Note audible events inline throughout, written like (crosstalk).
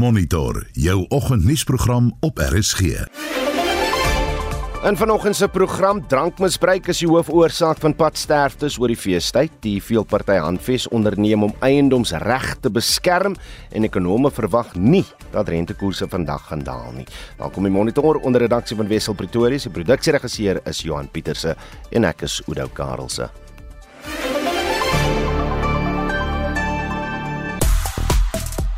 Monitor jou oggendnuusprogram op RSG. In vanoggend se program drankmisbruik is die hoofoorsaak van padsterftes oor die feestyd. Die veelparty handves onderneem om eiendomsreg te beskerm en ekonome verwag nie dat rentekoerse vandag gaan daal nie. Dan kom die monitor onder redaksie van Wessel Pretorius. Die produksieregisseur is Johan Pieterse en ek is Udo Karelse.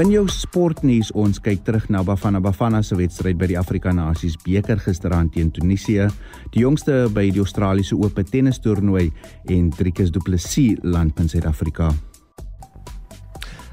In jou sportnuus ons kyk terug na Bafana Bafana se wedstryd by die Afrika Nasies beker gisteraand teen Tunesië, die jongste by die Australiese Ope tennis toernooi en Driekus Du Plessis land in Suid-Afrika.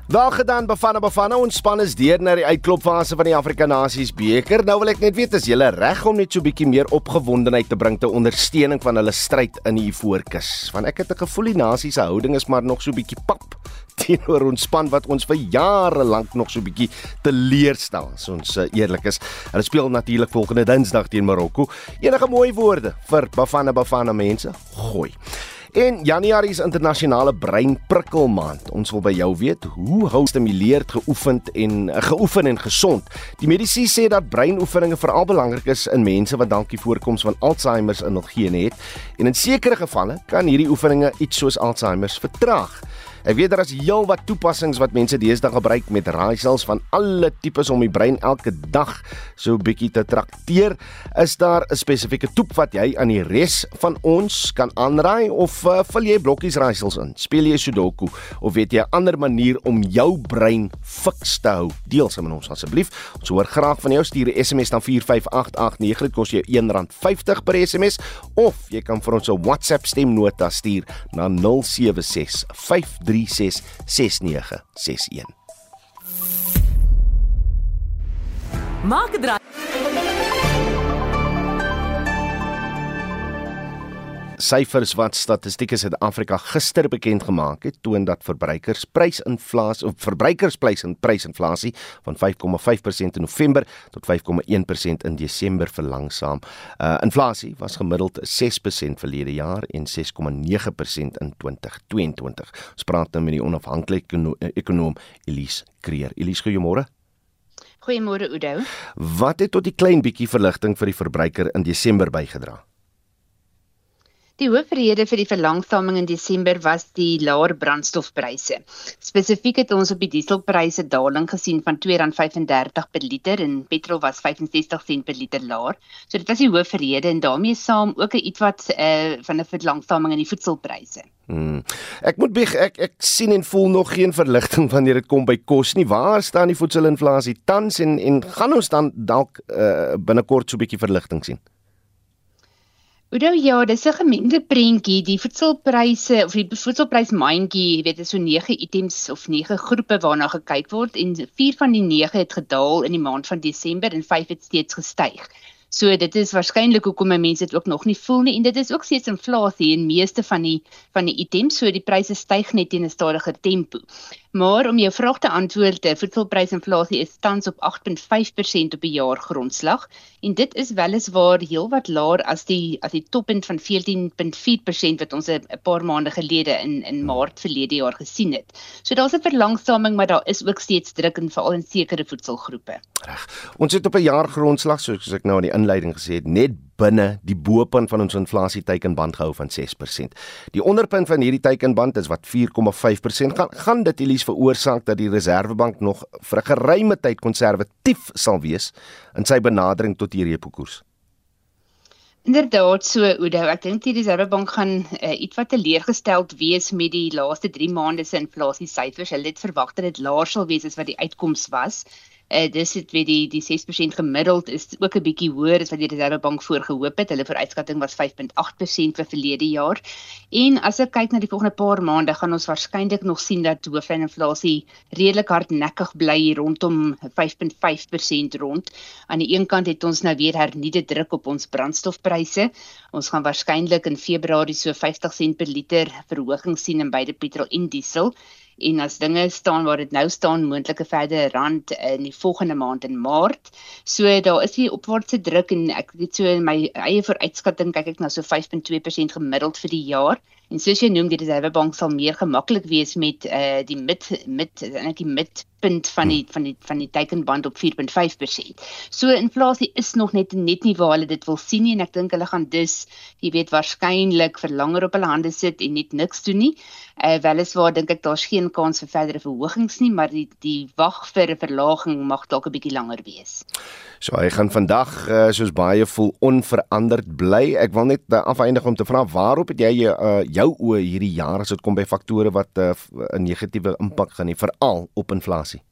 Daar gedaan Bafana Bafana ons span is deur na die uitklopfase van die Afrika Nasies beker. Nou wil ek net weet as julle reg om net so bietjie meer opgewondenheid te bring te ondersteuning van hulle stryd in die voorkus. Want ek het 'n gevoel die Nasies se houding is maar nog so bietjie pap (laughs) teenoor ons span wat ons vir jare lank nog so bietjie teleurstel as ons uh, eerlik is. Hulle speel natuurlik volgende Dinsdag teen Marokko. Enige mooi woorde vir Bafana Bafana mense? Gooi. En Januarie is internasionale breinprikkelmaand. Ons wil by jou weet, hoe hou stimuleerd geoefen en uh, geoefen en gesond? Die mediese sê dat breinoefeninge veral belangrik is in mense wat dalk die voorkoms van Alzheimer in hul gene het. En in sekere gevalle kan hierdie oefeninge iets soos Alzheimer vertraag. Ek weet daar is heelwat toepassings wat mense deesdae gebruik met raaisels van alle tipes om die brein elke dag so 'n bietjie te trakteer. Is daar 'n spesifieke toep wat jy aan die res van ons kan aanraai of uh, vul jy blokkies raaisels in? Speel jy Sudoku of weet jy 'n ander manier om jou brein fiks te hou? Deel dit met ons asseblief. Ons hoor graag van jou. Stuur 'n SMS na 45889. Dit kos jou R1.50 per SMS of jy kan vir ons 'n WhatsApp stemnota stuur na 076 366961. Maak 'n Syfers wat Statistiek Suid-Afrika gister bekend gemaak het, toon dat verbruikersprysinflasie of verbruikersprysinflasie van 5,5% in November tot 5,1% in Desember verlangsaam. Uh inflasie was gemiddeld 6% verlede jaar en 6,9% in 2022. Ons praat nou met die onafhanklike ekonom Elise Kreer. Elise, goeiemôre. Goeiemôre Oudo. Wat het tot die klein bietjie verligting vir die verbruiker in Desember bygedra? Die hoofrede vir die verlangsaming in Desember was die laer brandstofpryse. Spesifiek het ons op die dieselpryse daling gesien van R2.35 per liter en petrol was 65 sent per liter laer. So dit was die hoofrede en daarmee saam ook 'n ietwat uh, van 'n verlangsaming in die voedselpryse. Hmm. Ek moet bieg, ek ek sien en voel nog geen verligting (laughs) wanneer dit kom by kos nie. Waar staan die voedselinflasie tans en en gaan ons dan dalk uh, binnekort so 'n bietjie verligting sien? Oudo ja, dis 'n gemengde prentjie. Die voedselpryse of die voedselprysmandjie, jy weet, is so 9 items of 9 groepe waarna gekyk word en 4 van die 9 het gedaal in die maand van Desember en 5 het steeds gestyg. So dit is waarskynlik hoekom mense dit ook nog nie voel nie en dit is ook steeds inflasie in meeste van die van die items, so die pryse styg net in 'n stadiger tempo. Maar om jou vraag te antwoord, die voedselprysinflasie is tans op 8.5% op 'n jaar grondslag en dit is weliswaar heelwat laer as die as die toppunt van 14.4% wat ons 'n paar maande gelede in in Maart verlede jaar gesien het. So daar's 'n verlangsaming, maar daar is ook steeds druk in veral in sekere voedselgroepe. Reg. Ons het op 'n jaar grondslag soos ek nou in die inleiding gesê het, net binne die bopunt van ons inflasie teikenband gehou van 6%. Die onderpunt van hierdie teikenband is wat 4,5% gaan gaan dit Elise veroorsaak dat die Reserwebank nog vir 'n geruime tyd konservatief sal wees in sy benadering tot die repo koers. Inderdaad so Oudo, ek dink die Reserwebank gaan uh, ietwat teleurgesteld wees met die laaste 3 maande se inflasie syfers. Hulle het verwag dat dit laer sal wees as wat die uitkoms was. Uh, dis het weet die die 6% gemiddeld is ook 'n bietjie hoër as wat die Reservebank voorgehoop het. Hulle vooruitskatting was 5.8% vir verlede jaar. En as ek kyk na die volgende paar maande, gaan ons waarskynlik nog sien dat hoofinflasie redelik hardnekkig bly rondom 5.5% rond. Aan die een kant het ons nou weer hernieude druk op ons brandstofpryse. Ons gaan waarskynlik in Februarie so 50 sent per liter verhoging sien in beide petrol en diesel en as dinge staan waar dit nou staan moontlike verdere rand in die volgende maand in Maart. So daar is hier opwaartse druk en ek weet so in my eie vooruitskatting kyk ek na so 5.2% gemiddeld vir die jaar En soos jy noem, die Reservebank sal meer gemaklik wees met uh die mid mid eintlik die midpunt van die van die van die teikenband op 4.5%. So inflasie is nog net net nie waar hulle dit wil sien nie en ek dink hulle gaan dus, jy weet, waarskynlik vir langer op hulle hande sit en net niks doen nie. Uh weliswaar dink ek daar's geen kans vir verdere verhogings nie, maar die die wag vir 'n verlaging mag dalk 'n bietjie langer wees. So hy gaan vandag uh, soos baie voel onveranderd bly. Ek wil net uh, afeindig om te vra waarop het jy uh, jou oë hierdie jaar as dit kom by faktore wat 'n uh, negatiewe impak gaan hê veral op inflasie?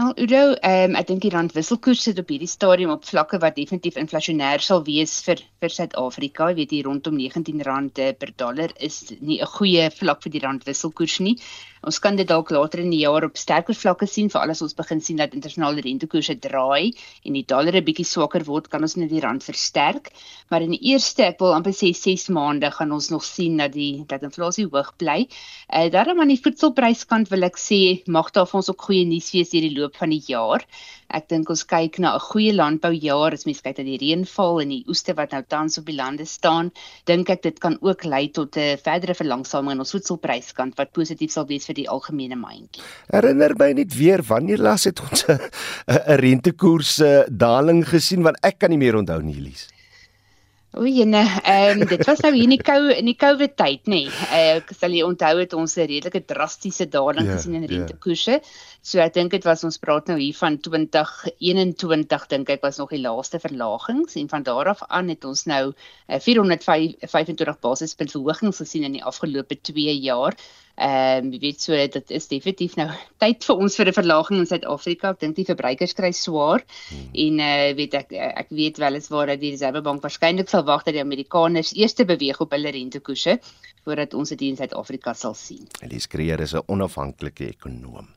Nou, Udo, um, ek dink die rand wisselkoers sit op hierdie stadium op vlakke wat definitief inflasionêr sal wees vir vir Suid-Afrika. Jy weet hier rondom R19 per dollar is nie 'n goeie vlak vir die rand wisselkoers nie. Ons kan dit dalk later in die jaar op sterker vlakke sien vir alles ons begin sien dat internasionale rentekoerse draai en die dollar 'n bietjie swakker word, kan ons net die rand versterk. Maar in die eerste, ek wil amper sê 6 maande gaan ons nog sien dat die dat inflasie hoog bly. Eh uh, daarom aan die voedselpryskant wil ek sê mag daar vir ons ook goeie nuus wees hierdie loop van die jaar. Ek dink ons kyk na 'n goeie landboujaar as mens kyk na die reënval en die oeste wat nou tans op die lande staan, dink ek dit kan ook lei tot 'n verdere verlangsaming in ons voedselpryskant wat positief sal wees vir die algemene mandjie. Herinner my net weer wanneer laas het ons 'n (laughs) rentekoers daling gesien want ek kan nie meer onthou nie, Elise. O, jene, ehm um, dit was nou hier in die kou in die COVID tyd, nê. Nee. Ek sal jy onthou het ons 'n redelike drastiese daling yeah, ja, gesien in ja. rentekoerse. Yeah. So ek dink dit was ons praat nou hier van 2021 dink ek was nog die laaste verlagings en van daar af aan het ons nou uh, 425 basispunt verhogings gesien in die afgelope 2 jaar. Ehm um, jy weet so dit is definitief nou tyd vir ons vir 'n verlaging in Suid-Afrika. Ek dink die verbruikers kry swaar hmm. en eh uh, weet ek ek weet wel is waar dat die Reservebank waarskynlik sal wag dat die Amerikaners eers beweeg op hulle rentekoerse voordat ons dit in Suid-Afrika sal sien. Elise Creer is 'n onafhanklike ekonom.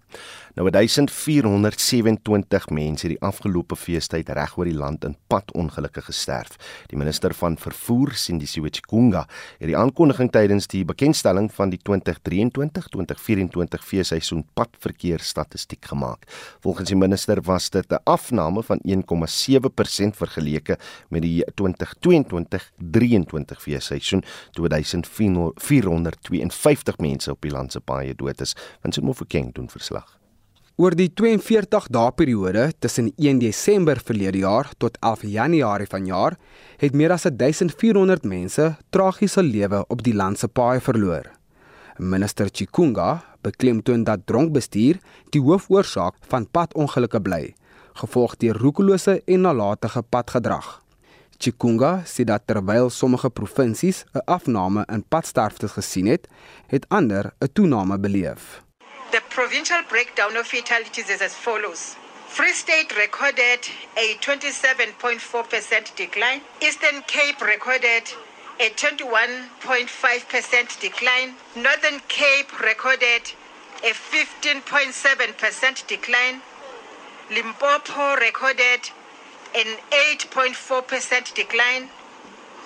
Nou 1427 mense het die afgelope feestyd reg oor die land in padongelukke gesterf. Die minister van vervoer, Sindisiwe Chikunga, het die aankondiging tydens die bekendstelling van die 2023-2024 feesseisoen padverkeersstatistiek gemaak. Volgens die minister was dit 'n afname van 1,7% vergeleke met die 2022-23 feesseisoen, toe 1452 mense op die land se paaie dood is. Ons moet vir King doen verslag. Oor die 42 dae periode tussen 1 Desember verlede jaar tot 11 Januarie vanjaar het meer as 1400 mense tragiese lewe op die land se paaie verloor. Minister Chikunga beklemtoon dat dronkbestuur die hoofoorsaak van padongelukke bly, gevolg deur roekelose en nalatige padgedrag. Chikunga sê dat terwyl sommige provinsies 'n afname in padsterftes gesien het, het ander 'n toename beleef. The provincial breakdown of fatalities is as follows. Free State recorded a 27.4% decline. Eastern Cape recorded a 21.5% decline. Northern Cape recorded a 15.7% decline. Limpopo recorded an 8.4% decline.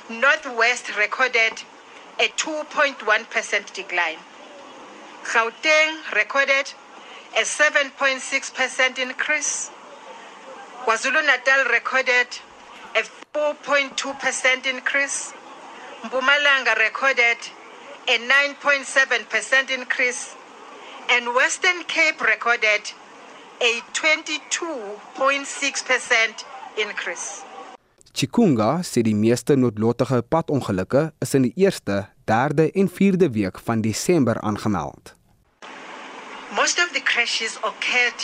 Northwest recorded a 2.1% decline. Gauteng recorded a 7.6% increase. KwaZulu-Natal recorded a 4.2% increase. Mpumalanga recorded a 9.7% increase. And Western Cape recorded a 22.6% increase. Chikunga sê die meeste noodlottige padongelukke is in die eerste, derde en vierde week van Desember aangemeld. Most of the crashes occurred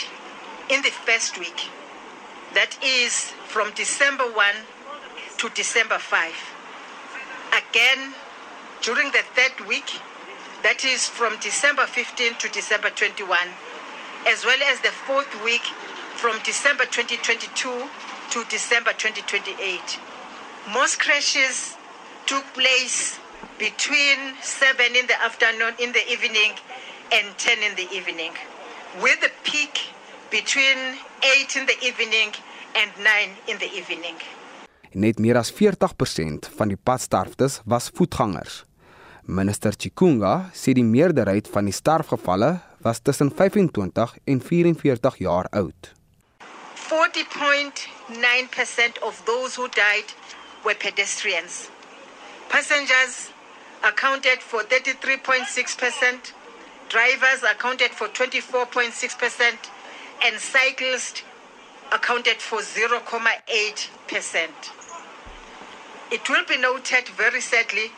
in the first week, that is from December 1 to December 5. Again, during the third week, that is from December 15 to December 21, as well as the fourth week from December 2022 to December 2028. Most crashes took place between 7 in the afternoon, in the evening, and 10 in the evening, with a peak between 8 in the evening and 9 in the evening. Net meer as 40% van die padsterftes was voetgangers. Minister Chikunga sê die meerderheid van die sterfgevalle was tussen 25 en 44 jaar oud. 40.9% of those who died were pedestrians. Passengers accounted for 33.6%, drivers accounted for 24.6%, and cyclists accounted for 0.8%. It will be noted very sadly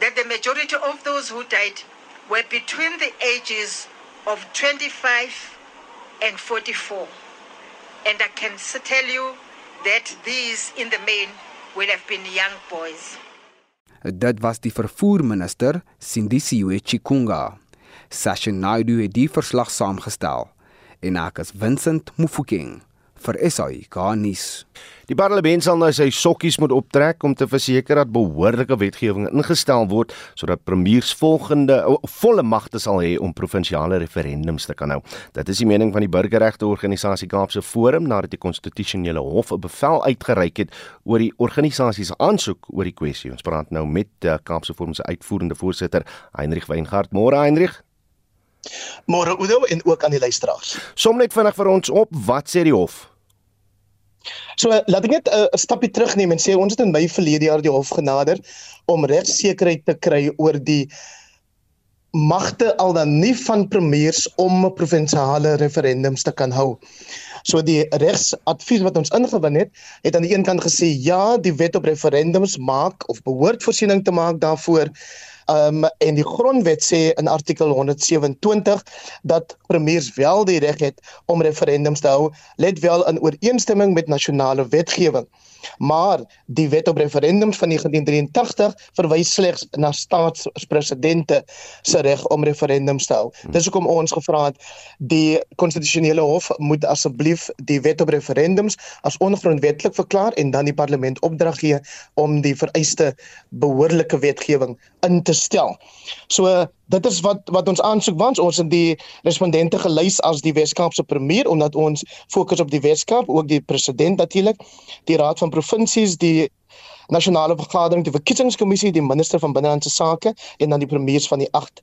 that the majority of those who died were between the ages of 25 and 44. And I can tell you that these, in the main, will have been young boys. Dit was die vervoerminister, Sindisiwe Chikunga. Sasha Naidu het die verslag saamgestel en ek is Vincent Mufokeng vir SAI Garnis. Die parlement sal nou sy sokkies moet optrek om te verseker dat behoorlike wetgewing ingestel word sodat premiers volgende volle magte sal hê om provinsiale referendums te kan hou. Dit is die mening van die burgerregte organisasie Kaapse Forum nadat die konstitusionele hof 'n bevel uitgereik het oor die organisasie se aansoek oor die kwessie. Ons praat nou met uh, Kaapse Forum se uitvoerende voorsitter Heinrich Weingart. Môre Heinrich. Môre Oudo en ook aan die luisteraars. Som net vinnig vir ons op, wat sê die hof? So laat ek net uh, 'n uh, stapie terugneem en sê ons het in Mei verlede jaar die hof genader om regsekerheid te kry oor die magte al dan nie van premiers om provinsiale referendums te kan hou. So die regsadvies wat ons ingewin het, het aan die een kant gesê ja, die wet op referendums maak of behoort voorsiening te maak daarvoor Um en die grondwet sê in artikel 127 dat premiers wel die reg het om referendums te hou, let wel in ooreenstemming met nasionale wetgewing. Maar die wet op referendums van 1983 verwys slegs na staatspresidente se reg om referendums te hou. Dis hoekom ons gevra het die konstitusionele hof moet asseblief die wet op referendums as ongrondwettig verklaar en dan die parlement opdrag gee om die vereiste behoorlike wetgewing in te stel. So dit is wat wat ons aansoek was. Ons het die respondente gelys as die Weskaapse premier omdat ons fokus op die Weskaap ook die president natuurlik die raad van provinsies die nasionale vergadering die verkiesingskommissie die minister van binnelandse sake en dan die premiers van die 8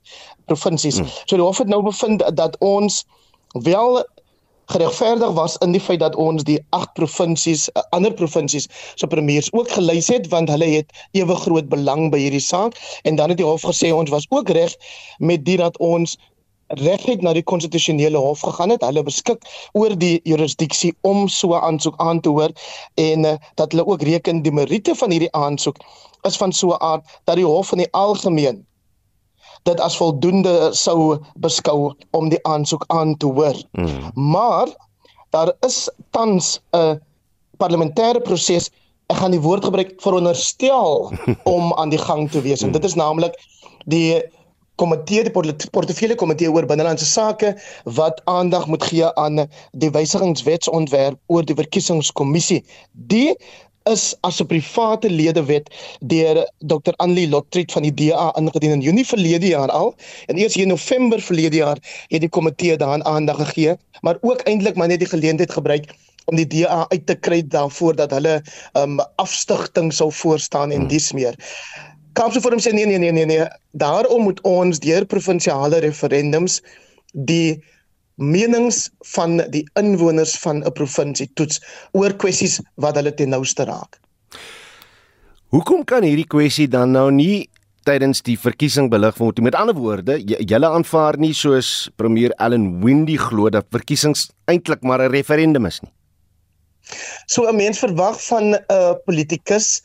provinsies hmm. so die hof het nou bevind dat ons wel geregverdig was in die feit dat ons die agt provinsies uh, ander provinsies se premiers ook gelys het want hulle het ewe groot belang by hierdie saak. En dan het die hof gesê ons was ook reg met dit dat ons reg het na die konstitusionele hof gegaan het. Hulle beskik oor die jurisdiksie om so 'n aansoek aan te hoor en uh, dat hulle ook reken die meriete van hierdie aansoek is van so 'n aard dat die hof in die algemeen dit as voldoende sou beskou om die aansoek aan te hoor. Mm. Maar daar is tans 'n parlementêre proses. Ek gaan die woord gebruik veronderstel (laughs) om aan die gang te wees. En dit is naamlik die komitee die portefeulje komitee oor binnelandse sake wat aandag moet gee aan die wysigingswetsontwerp oor die verkiesingskommissie. Die is as 'n private ledewet deur Dr. Annelie Lotriet van die DA ingedien in Junie verlede jaar al en eers in November verlede jaar het die komitee daaraan aandag gegee, maar ook eintlik maar net die geleentheid gebruik om die DA uit te kry daarvoor dat hulle um afstigting sou voorstaan en dis meer. Kaapse Forum sê nee nee nee nee nee, daarom moet ons deur provinsiale referendums die menings van die inwoners van 'n provinsie toets oor kwessies wat hulle ten nouste raak. Hoekom kan hierdie kwessie dan nou nie tydens die verkiesing belig word? Met ander woorde, julle aanvaar nie soos premier Allan Windey glo dat verkiesings eintlik maar 'n referendum is nie. So 'n mens verwag van 'n uh, politikus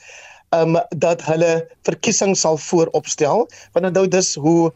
um dat hulle verkiesing sal vooropstel want onthou dis hoe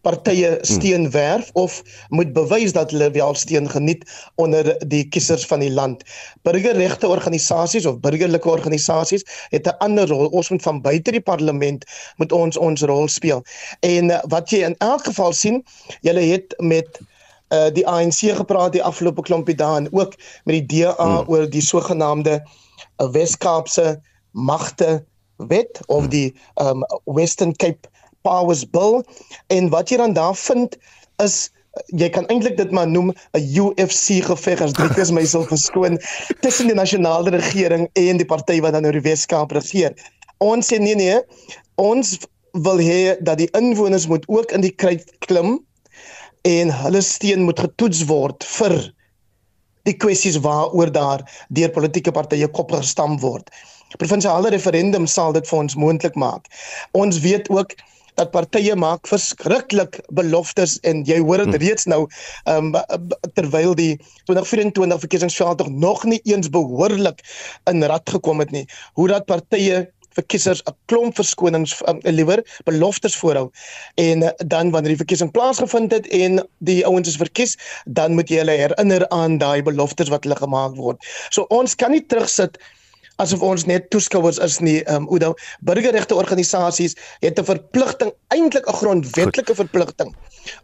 partye hmm. steun werf of moet bewys dat hulle wel steun geniet onder die kiesers van die land. Burgerregte organisasies of burgerlike organisasies het 'n ander rol. Ons moet van buite die parlement moet ons ons rol speel. En wat jy in elk geval sien, julle het met uh, die ANC gepraat die afgelope klompie dae en ook met die DA hmm. oor die sogenaamde uh, Wes-Kaapse magte wet of hmm. die um, Western Cape Powers Bill en wat jy dan daar vind is jy kan eintlik dit maar noem 'n UFC geveg as dit is myself verskoon (laughs) tussen die nasionale regering en die party wat dan nou die Weskaap regeer. Ons sê nee nee, ons wil hê dat die inwoners moet ook in die kruit klim en hulle steen moet getoets word vir die kwessies waaroor daar deur politieke partye kop gestamp word. Provinsiale referendum sal dit vir ons moontlik maak. Ons weet ook dat partye maak verskriklik beloftes en jy hoor dit hm. reeds nou um, terwyl die 2024 verkiesingsveld nog nie eens behoorlik in rad gekom het nie hoe dat partye vir kiesers 'n klomp verskonings um, liewer beloftes voorhou en uh, dan wanneer die verkiesing plaasgevind het en die ouens is verkies dan moet jy hulle herinner aan daai beloftes wat hulle gemaak word. So ons kan nie terugsit asof ons net toeskouers is nie. Ehm um, Oudo, burgerregte organisasies het 'n verpligting, eintlik 'n grondwetlike verpligting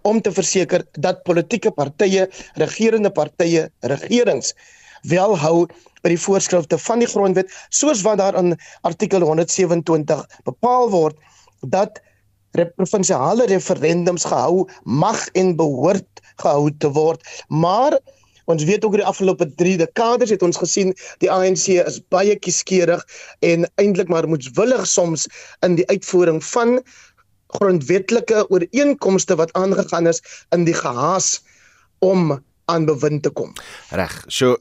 om te verseker dat politieke partye, regerende partye, regerings wel hou by die voorskrifte van die grondwet soos wat daar in artikel 127 bepaal word dat provinsiale referendums gehou mag en behoort gehou te word maar ons weet ook oor die afgelope 3 dekades het ons gesien die ANC is baie kieskeurig en eintlik maar moetswillig soms in die uitvoering van grondwetlike ooreenkomste wat aangegaan is in die gehaas om aan bewind te kom. Reg. So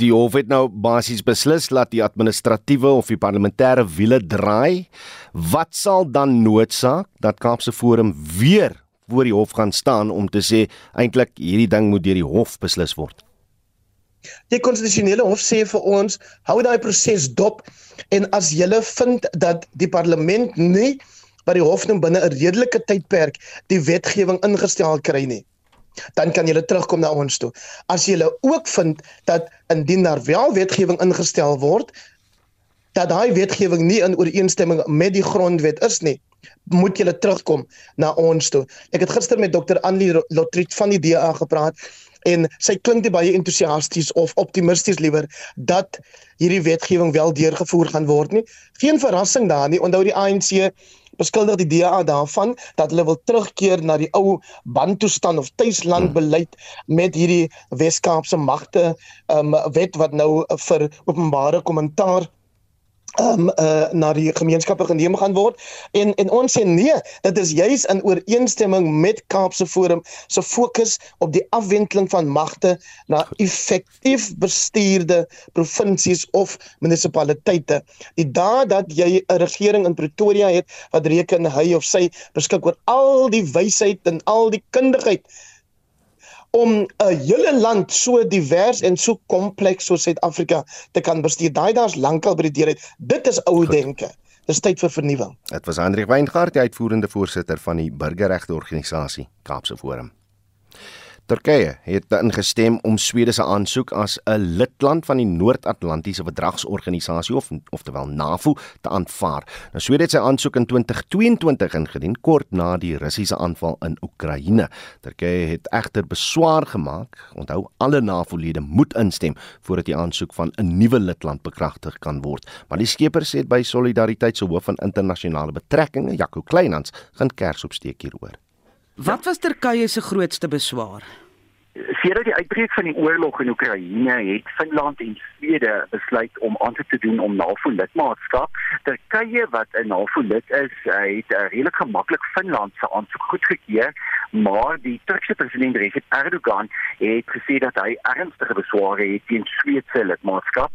die hof het nou basies beslis dat die administratiewe of die parlementêre wiele draai. Wat sal dan noodsaak dat Kaapse Forum weer voor die hof gaan staan om te sê eintlik hierdie ding moet deur die hof beslis word? Die konstitusionele hof sê vir ons hou daai proses dop en as jy vind dat die parlement nie by die hof nou binne 'n redelike tydperk die wetgewing ingestel kry nie dan kan jy terugkom na ons toe. As jy ook vind dat indien daar wel wetgewing ingestel word dat daai wetgewing nie in ooreenstemming met die grondwet is nie, moet jy terugkom na ons toe. Ek het gister met dokter Anlie Lotriet van die DA gepraat en sy klink baie entoesiasties of optimisties liewer dat hierdie wetgewing wel deurgevoer gaan word nie. Geen verrassing daar nie. Onthou die ANC beskuldig die DA daarvan dat hulle wil terugkeer na die ou bandtoestand of tuislandbeleid met hierdie Wes-Kaapse magte um, wet wat nou vir openbare kommentaar um uh, na die gemeenskappe geneem gaan word. En en ons sê nee dit is juis in ooreenstemming met Kaapse Forum se fokus op die afwendeling van magte na effektief bestuurde provinsies of munisipaliteite. Die daad dat jy 'n regering in Pretoria het wat reken hy of sy beskik oor al die wysheid en al die kundigheid om 'n hele land so divers en so kompleks soos Suid-Afrika te kan bestuur. Daai daar's lankal by die deur uit. Dit is ou denke. Dis tyd vir vernuwing. Dit was Hendrik Weingart, die uitvoerende voorsitter van die burgerregte organisasie Kaapse Forum. Turkye het ingestem om Swede se aansoek as 'n lidland van die Noord-Atlantiese Verdragsorganisasie of oftewel NAVO te aanvaar. Nou Swede het sy aansoek in 2022 ingedien kort na die Russiese aanval in Oekraïne. Turkye het egter beswaar gemaak. Onthou alle NAVO-lede moet instem voordat die aansoek van 'n nuwe lidland bekragtig kan word. Maar die skepers het by Solidariteit se hoof van internasionale betrekkinge, Jaco Kleinhans, gaan kers opsteek hieroor. Wat was Turkye se grootste beswaar? Sedert die uitbreek van die oorlog in Oekraïne het Finland en Swede besluit om aan te doen om NAVO lidmaatskap. Turkye wat 'n NAVO lid is, het redelik gemaklik Finland se aansoek goedgekeur, maar die Turkse president Recep Erdogan het gesê dat hy ernstige besware het teen Swede lidmaatskap.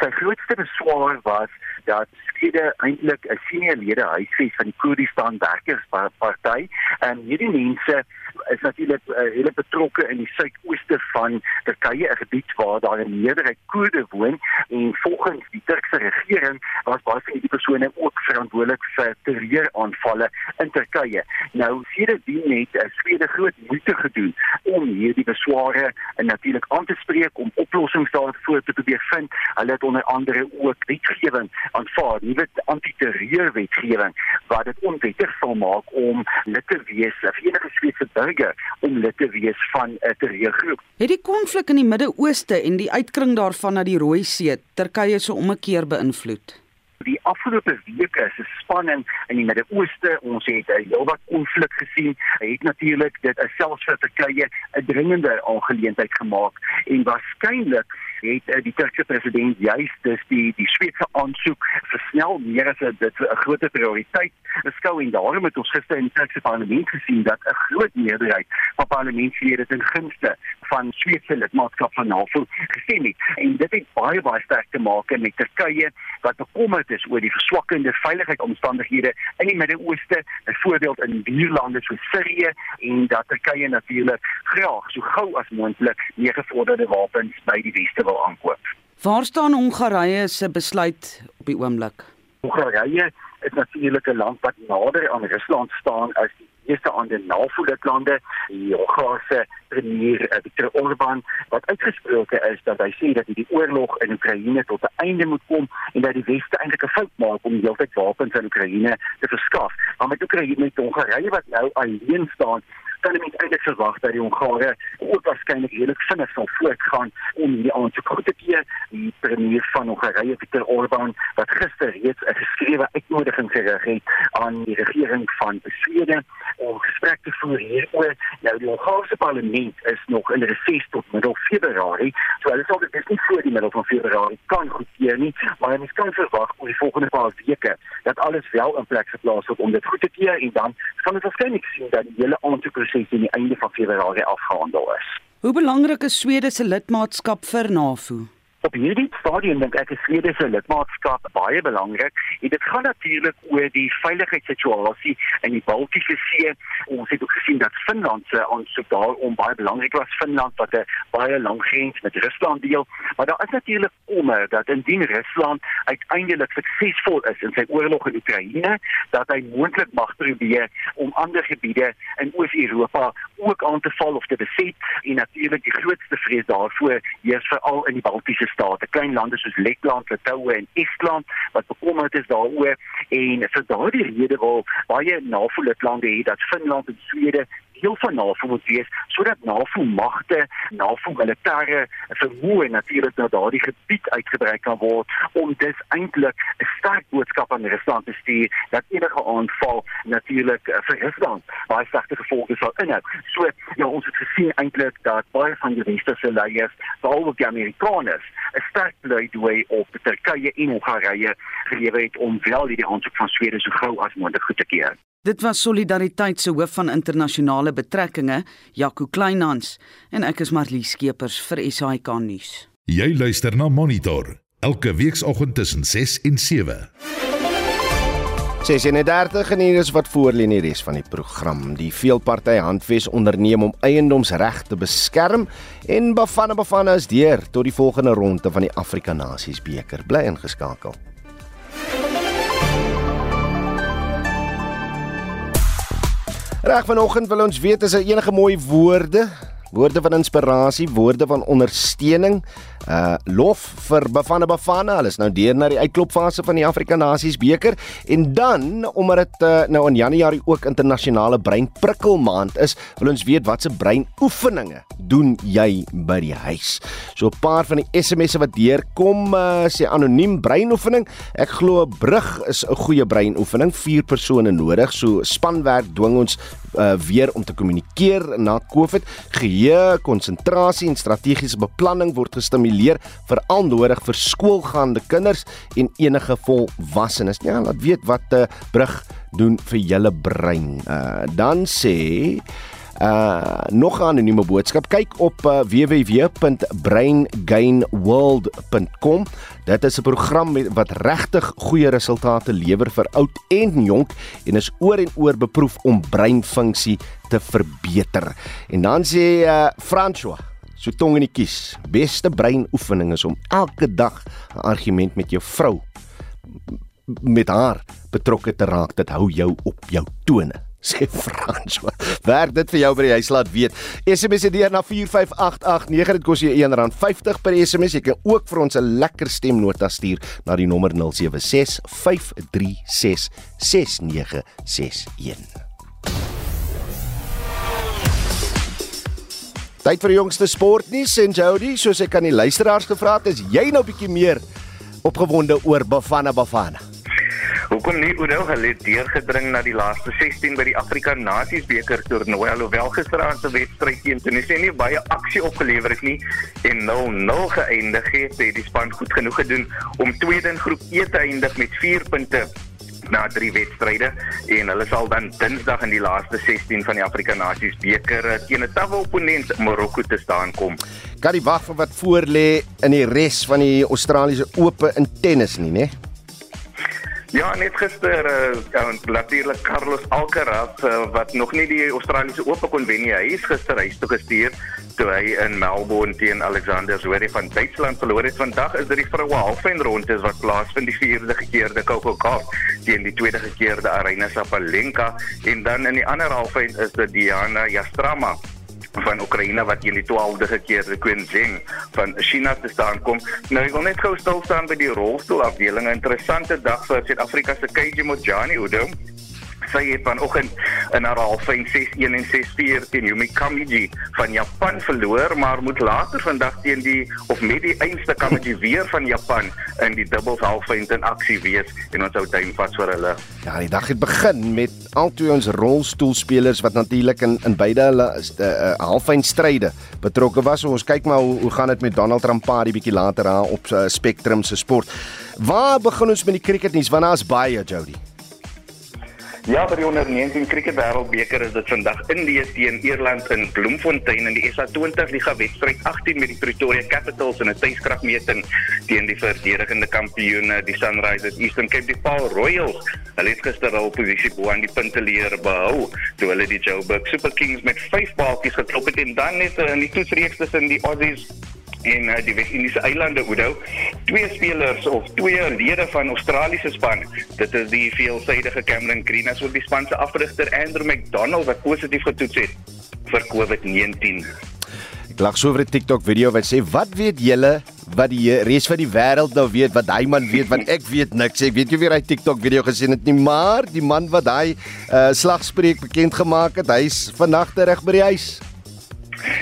Sy grootste beswaar was dat Swede eintlik 'n senior lede huisves van die Koerdistan Werkersparty en hierdie mense is natuurlik uh, hele betrokke in die suidooste van Turkye, 'n gebied waar daar 'n meerderheid Koerde woon en volgens die Turkse regering was baie van hierdie persone ook verantwoordelik vir terreuraanvalle in Turkye. Nou sedertdien het uh, Swede groot moeite gedoen om hierdie besware en natuurlik aan te spreek om oplossings daarvoor te probeer vind. Hulle het onder andere ook wetgewing aanvaar, nuwe antiterreurwetgewing wat dit onwettig sal maak om lid te wees of enige Swede burger om lid te wees van 'n terreurgroep. Het die konflik in die Midde-Ooste en die uitkring daarvan na die Rooi See Turkye se ommekeer beïnvloed? Die afgelope weke is 'n spanning in die Midde-Ooste. Ons het 'n heelwat konflik gesien. Hy het natuurlik dit selfs vir Turkye 'n dringende aangeleentheid gemaak en waarskynlik het uh, die Turkse president juist dus die die Swetse aansoek versnel meer as dit 'n groot prioriteit beskou en daarom het ons gister in die Turkse parlement gesien dat 'n groot meerderheid van parlementslede ten gunste van Swetse lidmaatskap van NAVO gestem het. En dit het baie baie sterk te maak met Turkye wat bekommerd is oor die verswakkende veiligheidsomstandighede in die Midde-Ooste, byvoorbeeld in buurlande soos Sirië en dat Turkye natuurlik graag so gou as moontlik meer gevorderde wapens by die weste wil aankoop. Waar staan Hongarye se besluit op die oomblik? Hongarye is natuurlik 'n land wat nader aan Rusland staan as die eerste ander NAVO-lidlande, die Hongaarse premier eh, Viktor Orbán wat uitgesproke is dat hy sê dat die oorlog in Oekraïne tot 'n einde moet kom en dat die weste eintlik 'n fout maak om heeltyd wapens aan Oekraïne te verskaf. Maar met Oekraïne met Hongarye wat nou alleen staan, kan jy eintlik verwag dat die Hongare ook waarskynlik redelik vinnig sal voortgaan om die aansoek goed te keer. Die premier van Hongarye, Viktor Orbán, wat gister reeds 'n geskrewe uitnodiging gerig het aan die regering van Swede om gesprek te voer hieroor. Nou die Hongaarse parlement is nog in reses tot middel Februarie. So hulle sal dit nie voor die middel van Februarie kan goedkeur nie, maar ons kan verwag oor die volgende paar weke dat alles wel in plek geplaas word om dit goed te keer en dan kan ons waarskynlik sien dat die hele aansoekproses teen die einde van Februarie afgehandel is. Hoe belangrik is Swede se lidmaatskap vir NAVO? Op hierdie stadium dink ek is Swede se lidmaatskap baie belangrik. En dit gaan natuurlik oor die veiligheidssituasie in die Baltiese See. Ons het ook gesien dat Finland se aansoek daarom baie belangrik was. Finland wat 'n baie lang grens met Rusland deel, maar daar is natuurlik kommer dat indien Rusland uiteindelik suksesvol is in sy oorlog in Oekraïne, dat hy moontlik mag probeer om ander gebiede in Oos-Europa ook aan te val of te beset. En natuurlik die grootste vrees daarvoor is veral in die Baltiese state, klein lande soos Letland, Litouwe en Estland wat bekommerd is daaroor. En vir daardie rede wil baie NAVO-lidlande hê dat Finland en Swede deel van NAVO moet wees sodat NAVO magte, NAVO militêre vermoë natuurlik na daardie gebied uitgebrei kan word om dis eintlik 'n sterk boodskap aan Rusland te stuur dat enige aanval natuurlik uh, vir Rusland baie slegte gevolge sal inhou. So ja, ons het gesien eintlik dat baie van die westerse leiers, veral ook die Amerikaners, 'n sterk pleidooi op Turkye en Hongarye gelewer het om wel hierdie aansoek van Swede so gou as moontlik goed te keer. Dit was Solidariteit se hoof van internasionale betrekkinge, Jaco Kleinhans, en ek is Marlie Skeepers vir SAK nuus. Jy luister na Monitor elke weekoggend tussen 6 en 7. 36 en hier is wat voorlê in die res van die program. Die veelparty handves onderneem om eiendomsreg te beskerm en Bafana Bafana is deur tot die volgende ronde van die Afrika Nasies beker. Bly ingeskakel. Reg vanoggend wil ons weet as daar enige mooi woorde, woorde van inspirasie, woorde van ondersteuning uh lof vir Bafana Bafana. Hulle is nou deur na die uitklopfase van die Afrika Nasies beker en dan omdat dit uh, nou in Januarie ook internasionale breinprikkelmaand is, wil ons weet watse breinoefeninge doen jy by die huis. So 'n paar van die SMS'e wat deurkom uh, sê anoniem breinoefening. Ek glo 'n brug is 'n goeie breinoefening. Vier persone nodig. So spanwerk dwing ons uh, weer om te kommunikeer na COVID. Geheue, konsentrasie en strategiese beplanning word gestimuleer leer veral nodig vir skoolgaande kinders en enige volwassenes. Ja, laat weet wat 'n uh, brug doen vir julle brein. Uh dan sê uh nog 'n anonieme boodskap kyk op uh, www.braingainworld.com dit is 'n program met, wat regtig goeie resultate lewer vir oud en jonk en is oor en oor beproef om breinfunksie te verbeter en dan sê uh, François So tong in die kies. Beste breinoefening is om elke dag 'n argument met jou vrou met haar betrokke te raak. Dit hou jou op jou tone. (laughs) Sê Frans, werk dit vir jou by die huis laat weet. SMS dit na 45889 dit kos jou R1.50 per SMS. Jy kan ook vir ons 'n lekker stemnota stuur na die nommer 0765366961. Tyd vir die jongste sportnuus en Jody, soos ek aan die luisteraars gevra het, is jy nou bietjie meer opgewonde oor Bafana Bafana? Hoekom nie Oudo hulle het deurgedring na die laaste 16 by die Afrika Nasies beker toernooi alhoewel gisteraand se wedstryd teen Tunesië nie baie aksie opgelewer het nie en 0-0 geëindig het, het die span goed genoeg gedoen om tweede in groep E te eindig met 4 punte na drie wedstryde en hulle sal dan Dinsdag in die laaste 16 van die Afrika Nasies beker eh, teen 'n tawwe opponent Marokko te staan kom. Kan die wag vir wat voor lê in die res van die Australiese Ope in tennis nie, né? Ja, net gister uh, natuurlik Carlos Alcaraz uh, wat nog nie die Australiese Ope kon wen nie. Hy is gister huis toe gestuur toe hy in Melbourne teen Alexander Zverev van Duitsland verloor het. Vandag is dit die vroue halffinale wat plaasvind die vierde gekeerde Gauff teen die tweede gekeerde Aryna Sabalenka en dan in die ander halffinale is dit Diana Yastrama van Oekraïne wat die 12de gekeerde Queen Zheng van China te staan kom. Nou ek wil net gou stil staan by die rolstoelafdeling. Interessante dag vir Suid-Afrika se Keiji Mojani Udo. Sy het vanoggend in haar halfyn 6-1 en 6-4 teen Yumi Kamiji van Japan verloor, maar moet later vandag teen die of met die einste Kamiji weer van Japan in die dubbels halfyn in aksie wees en ons hou tuin vas vir hulle. Ja, die dag het begin met albei ons rolstoelspelers wat natuurlik in in beide hulle uh, uh, halfyn stryde betrokke was. Ons kyk maar hoe, hoe gaan dit met Donald Rampari bietjie later aan op uh, Spectrum se sport. Waar begin ons met die cricketnuus? Want daar's baie Jody. Ja, vir die onder 19 kriket wêreldbeker is dit vandag Indië teen Ierland in Bloemfontein in die SA20 liga wedstryd 18 met die Pretoria Capitals in 'n tuiskragmeting teen die verdedigende kampioene die Sunrisers Eastern Cape die Paul Royals. Hulle het gister al posisie bo aan die punteleer behou toe hulle die Joburg Super Kings met 5 baaltjies geklop het en dan net in die toetsreeks tussen die Aussies en uh, die Wes-Indiese eilande Oudo twee spelers of twee lede van Australiese span. Dit is die veelsidige Cameron Green as ook die span se afrigter Andrew McDonald wat positief getoets het vir COVID-19 Ek lag so oor 'n TikTok video wat sê wat weet julle wat die res van die wêreld nou weet wat hy man weet want ek weet niks. Ek weet jy weer hy TikTok video gesien het nie maar die man wat hy uh, slagspreuk bekend gemaak het hy's vandag reg by die huis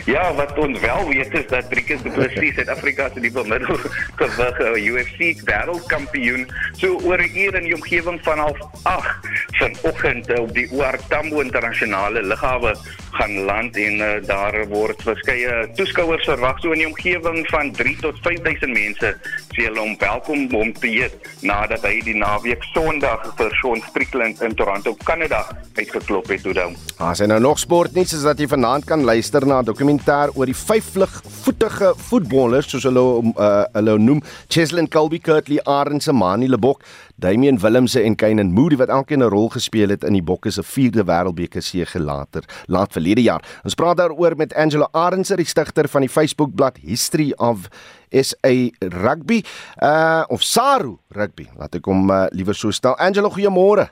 Ja, wat ons wel weet is dat Driekus du Plessis Suid-Afrika se nuwe middelgewig (laughs) UFC wêreldkampioen so oor 'n uur in die omgewing van half 8 vanoggend op die OR Tambo internasionale lughawe gaan land en uh, daar word verskeie toeskouers verwag so in die omgewing van 3 tot 5000 mense sê hulle om welkom om te eet nadat hy die naweek Sondag vir Sean Strickland in Toronto, Kanada uitgeklop het toe dan. As jy nou nog sport nie soos dat jy vanaand kan luister na 'n dokumentêr oor die vyf vlugvoetige voetballers soos hulle uh, hulle noem Cheslin Colby Kurtley Arendse Mani Lebok Damian Willemse en Kainan Moody wat elkeen 'n rol gespeel het in die Bokke se 4de Wêreldbeker sege later laat verlede jaar. Ons praat daaroor met Angela Arendse, die stigter van die Facebookblad History of SA Rugby uh of Saru Rugby. Laat ek hom uh, liewer so stel. Angela, goeiemôre.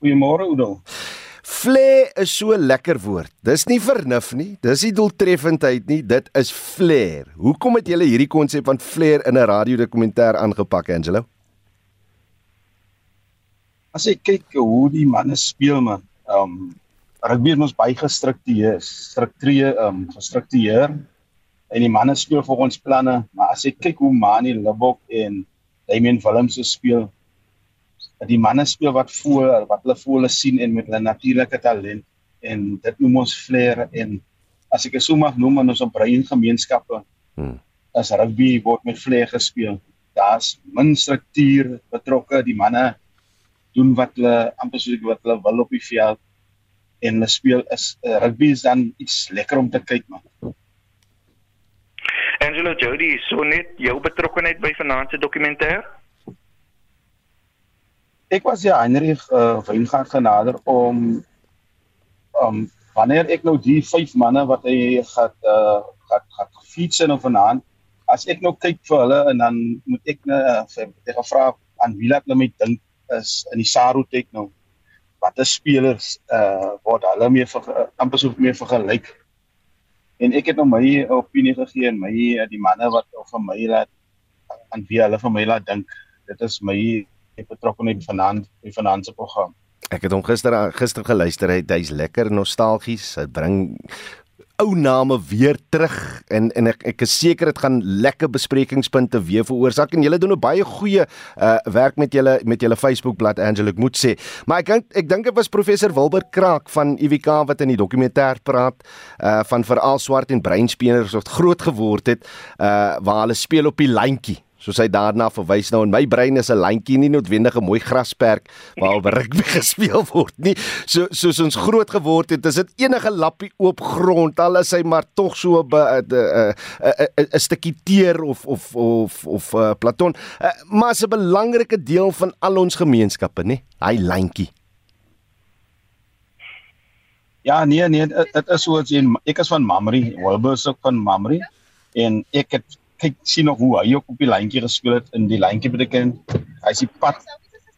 Goeiemôre Oudo. Flair is so lekker woord. Dis nie vernuf nie, dis nie doeltreffendheid nie, dit is flair. Hoekom het julle hierdie konsep van flair in 'n radiodokumentêr aangepak, Angelo? As ek kyk hoe die manne speel man, ehm um, rugby moet baie gestruktureer, struktureer, ehm um, gestruktureer en die manne speel volgens planne, maar as ek kyk hoe Mani Lebok en Damian Willems speel, die manne speel wat voor wat hulle voor hulle sien en met hulle natuurlike talent en dit noem ons flair en as ek dit so mag noem in ons brein gemeenskappe hmm. as rugby word met flair gespeel daar's min struktuur betrokke die manne doen wat hulle amper soos wat hulle wil op die veld en hulle speel is uh, rugby is dan iets lekker om te kyk man Angelo Jody so net jou betrokkeheid by vanaand se dokumentêr ek was ja Heinrich uh, Weingaard genader om um wanneer ek nou die vyf manne wat hy gaan uh gaan gaan fiets en of vanaand as ek nou kyk vir hulle en dan moet ek net uh, vir gevra aan wie laat hulle my dink is in die Saru tek nou? Watter spelers uh word hulle mee vir uh, amper so mee vergelyk en ek het nou my opinie gegee en my uh, die manne wat vir my laat aan wie hulle vir my laat dink. Dit is my betrokkenheid vanaand die finansiële program. Ek het hom gister gister geluister hy hy's lekker nostalgies. Dit bring ou name weer terug en en ek ek is seker dit gaan lekker besprekingspunte weer veroorsaak en julle doen 'n baie goeie uh werk met julle met julle Facebookblad Angela ek moet sê. Maar ek dink ek dink dit was professor Wilbur Kraak van UWK wat in die dokumentêr praat uh van veral swart en breinspelers wat groot geword het uh waar hulle speel op die lyntjie soos hy daarna verwys nou in my brein is 'n lyntjie nie noodwendig 'n mooi grasperk waar op (laughs) rugby gespeel word nie. So soos ons groot geword het is dit enige lappie oop grond al is hy maar tog so 'n 'n stukkie teer of of of of uh, platon. Uh, maar is 'n belangrike deel van al ons gemeenskappe nê hy lyntjie. Ja nee nee dit is so as jy ek is van Mamri Wilbur is ook van Mamri en ek het kyk sien nog hoe hy ook op die lyntjie gespeel het in die lyntjie beteken hy is die pad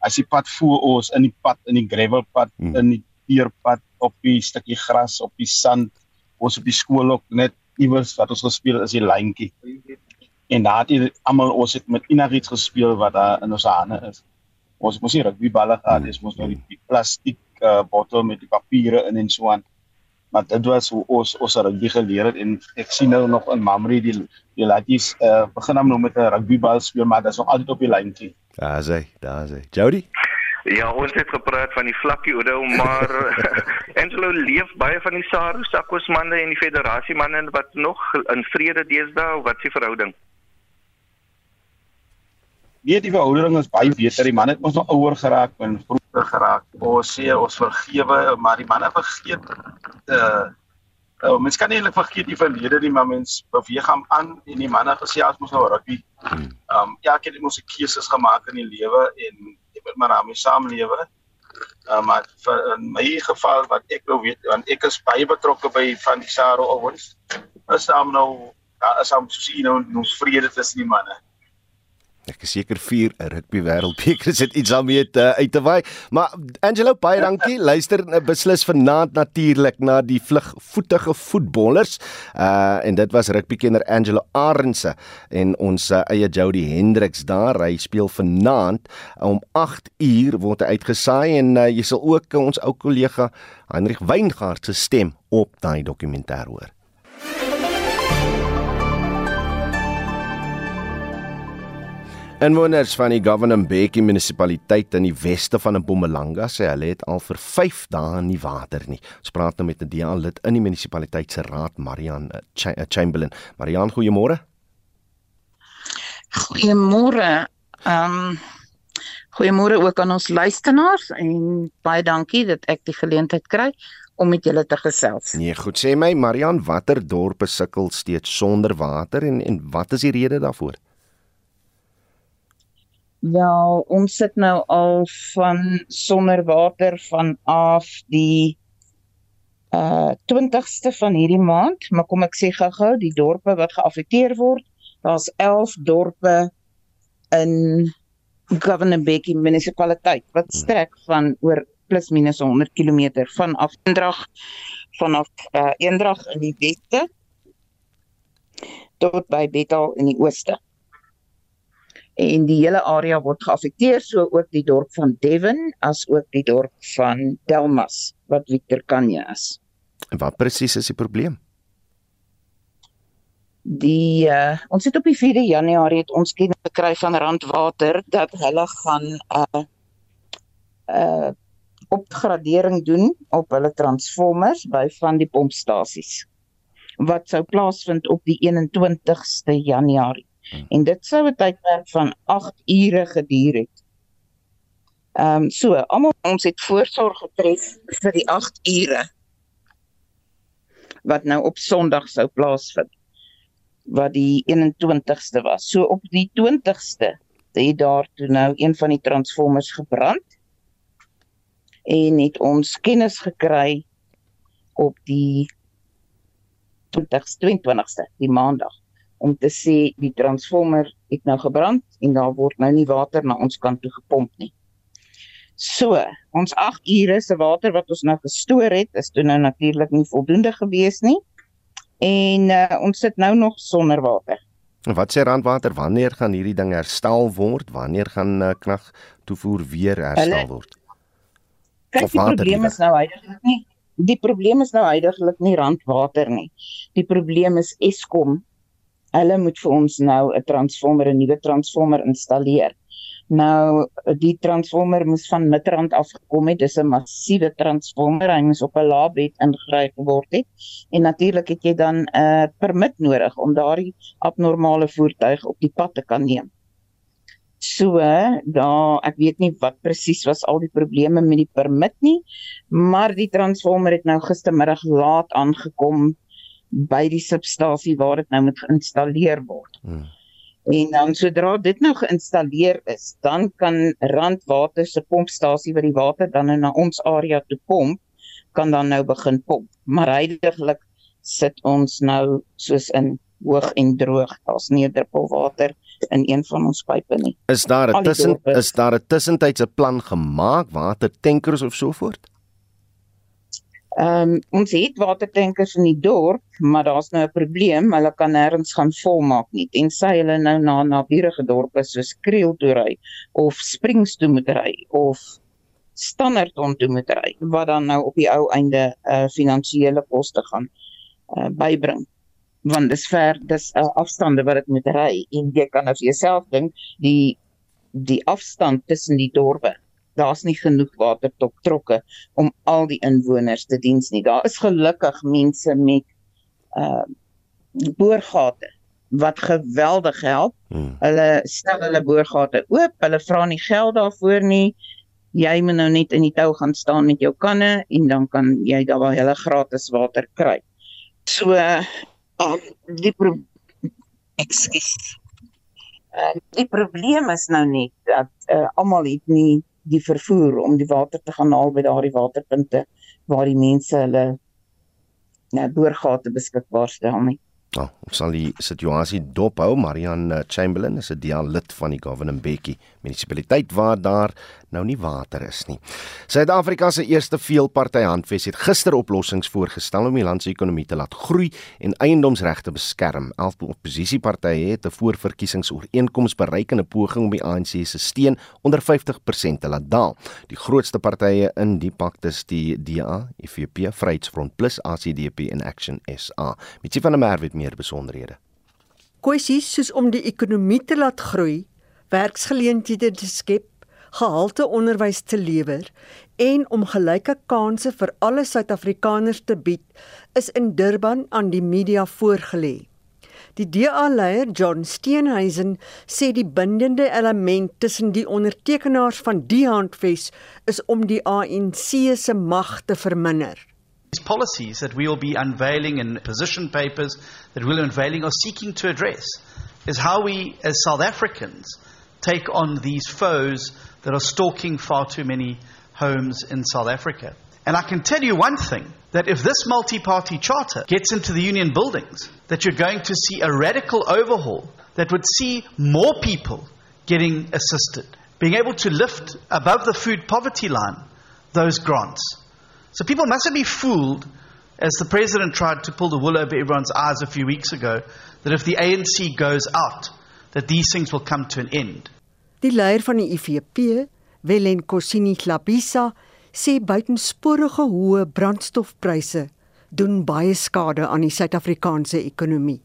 hy die pad voor ons in die pad in die gravel pad hmm. in die teerpad op die stukkie gras op die sand ons op die skool ook net iewers wat ons gespeel is die lyntjie. En daar het almal ons het met enigiets gespeel wat daar in ons hande is. Ons moes nie rugbyballe gehad het ons moes nou die, die plastiek uh, bottel met die papiere in en so aan maar dit was hoe ons ons rugby geleer het en ek sien nou nog in Mamre die die latjies uh, begin hom nou met 'n rugbybal speel maar dit is nog altyd op die lyntjie. Daar sê, daar sê. Jody Ja, ons het gepraat van die vlakkie Oudo, maar (laughs) Angelo leef baie van die Saru Sakos manne en die federasie manne wat nog in vrede deesdae wat s'e verhouding? Nee, die verhouding is baie beter. Die man het ons nog ouer geraak en vroeër geraak. Ons sê ons vergewe, maar die manne vergeet uh uh mens kan nie eintlik vergeet die verlede nie, maar mens beweeg hom aan en die manne gesê as ons nou rugby. Um ja, ek het mos se keuses gemaak in die lewe en ek moet maar daarmee saamlewe. Uh maar vir, in my geval wat ek nou weet, want ek is baie betrokke by van die Saro Owens. Is hom nou daar is hom sien nou ons vrede tussen die manne. Ek is seker vier 'n rugby wêreldbeker sit iets daarmee te uit te waai. Maar Angelo, baie dankie. (laughs) Luister eh, beslis vanaand natuurlik na die vlugvoetige voetballers. Uh en dit was rugbykenner Angelo Arendse en ons uh, eie Jody Hendricks daar. Hy speel vanaand om 8 uur word hy uitgesaai en uh, jy sal ook uh, ons ou kollega Hendrik Weingart se stem op daai dokumentêr hoor. Inwoners van die Governor Mbeki munisipaliteit in die weste van Mpumalanga sê hulle het al vir 5 dae nie water nie. Ons praat nou met 'n DA lid in die munisipaliteit se raad, Marian eh, eh, Chamberlain. Marian, goeiemôre. Goeiemôre. Ehm um, goeiemôre ook aan ons luisteraars en baie dankie dat ek die geleentheid kry om met julle te gesels. Nee, goed sê my Marian, watter dorpe sukkel steeds sonder water en en wat is die rede daarvoor? Ja, ons sit nou al van sonder water vanaf die uh 20ste van hierdie maand, maar kom ek sê gou-gou, die dorpe wat geaffekteer word, daar's 11 dorpe in Governor Bekkie munisipaliteit wat strek van oor plus minus 100 km van Afdrag vanaf uh Eendrag in die weste tot by Bethal in die ooste en die hele area word geaffekteer so ook die dorp van Devon as ook die dorp van Delmas wat Victor Kanye is. En wat presies is die probleem? Die uh, ons het op die 4de Januarie het ons kennis gekry van Randwater dat hulle gaan 'n uh, eh, 'n uh, eh, opgradering doen op hulle transformers by van die pompstasies wat sou plaasvind op die 21ste Januarie. Hmm. En dit sou 'n tydperk van 8 ure geduur het. Ehm um, so, almal ons het voorsorg getref vir die 8 ure wat nou op Sondag sou plaasvind wat die 21ste was. So op die 20ste het daar toe nou een van die transformers gebrand en het ons kennis gekry op die 20ste, die maandag om te sê die transformer het nou gebrand en daar word nou nie water na ons kant toe gepomp nie. So, ons 8 ure se water wat ons nou gestoor het, is toe nou natuurlik nie voldoende gewees nie. En uh, ons sit nou nog sonder water. Wat sê Randwater, wanneer gaan hierdie ding herstel word? Wanneer gaan uh, krag toevoer weer herstel Hulle, word? Kyk, die probleem is nou eintlik nie die probleem is nou heidaglik nie randwater nie. Die probleem is Eskom. Hulle moet vir ons nou 'n transformer, 'n nuwe transformer installeer. Nou die transformer moes van Midrand af gekom het. Dis 'n massiewe transformer. Hy moes op 'n laabed ingegryp word het. En natuurlik het jy dan 'n uh, permit nodig om daardie abnormale voertuig op die pad te kan neem. So, daar ek weet nie wat presies was al die probleme met die permit nie, maar die transformer het nou gistermiddag laat aangekom by die substasie waar dit nou moet geïnstalleer word. Hmm. En dan sodra dit nou geïnstalleer is, dan kan Randwater se pompstasie wat die water dan nou na ons area toe pomp, kan dan nou begin pomp. Maar heidaglik sit ons nou soos in hoog en droog. Daar's nie 'n druppel water in een van ons pype nie. Is daar 'n tussen is daar 'n tussentydse plan gemaak, watertankers of so voort? Ehm um, ons het watertankers in die dorp, maar daar's nou 'n probleem, hulle kan nêrens gaan volmaak nie. Tensy hulle nou na naburige dorpe soos Kriel toe ry of Springs toe moet ry of Standard toe moet ry, wat dan nou op die ou einde uh finansiële koste gaan uh bybring. Want dis ver, dis 'n uh, afstande wat dit moet ry en jy kan as nou jouself dink, die die afstand tussen die dorpe daar's nie genoeg water tot trokke om al die inwoners te diens nie. Daar is gelukkig mense met uh boorgate wat geweldig help. Hmm. Hulle stel hulle boorgate oop, hulle vra nie geld daarvoor nie. Jy moet nou net in die tou gaan staan met jou kanne en dan kan jy daar waar hulle gratis water kry. So uh die pro ekskuus. Uh, die probleem is nou net dat uh, almal het nie die vervoer om die water te gaan haal by daardie waterpunte waar die mense hulle nou boorgate beskikbaar stel nie. Nou, ons sal die situasie dophou. Marian Chamberlain is 'n dialit van die Govan Mbeki munisipaliteit waar daar nou nie water is nie. Suid-Afrika se eerste veelparty handves het gister oplossings voorgestel om die land se ekonomie te laat groei en eiendomsregte beskerm. Elf oppositiepartye het 'n voorverkiesingsooreenkoms bereik in 'n poging om die ANC se steun onder 50% te laat daal. Die grootste partye in die pakte is die DA, IFP, Vryheidsfront Plus, ACDP en Action SA. Mitsi van der Merwe meer besonderhede. Kwessies soos om die ekonomie te laat groei, werksgeleenthede te skep gehalte onderwys te lewer en om gelyke kansse vir alle Suid-Afrikaners te bied, is in Durban aan die media voorgelê. Die DA-leier John Steenhuisen sê die bindende element tussen die ondertekenaars van die handves is om die ANC se mag te verminder. These policies that we will be unveiling in position papers that we'll unveiling are seeking to address is how we as South Africans take on these foes that are stalking far too many homes in South Africa. And I can tell you one thing that if this multi party charter gets into the union buildings, that you're going to see a radical overhaul that would see more people getting assisted, being able to lift above the food poverty line those grants. So people mustn't be fooled, as the president tried to pull the wool over everyone's eyes a few weeks ago, that if the ANC goes out, that these things will come to an end. Die leier van die IFP, Welen Kosini Klabisa, sê buitensporige hoë brandstofpryse doen baie skade aan die Suid-Afrikaanse ekonomie.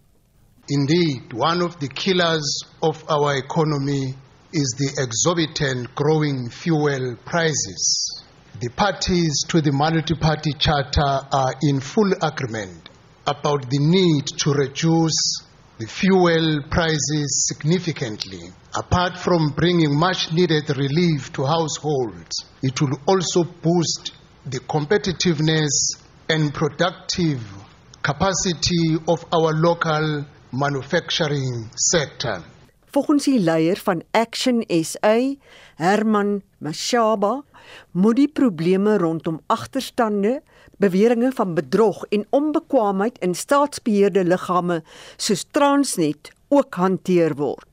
Indeed, one of the killers of our economy is the exorbitant growing fuel prices. The parties to the multi-party charter are in full agreement about the need to reduce the fuel prices significantly. Apart from bringing much needed relief to households, it will also boost the competitiveness and productive capacity of our local manufacturing sector. Volgens die leier van Action SA, Herman Mashaba, moet die probleme rondom agterstande beweringe van bedrog en onbekwaamheid in staatsbeheerde liggame soos Transnet ook hanteer word.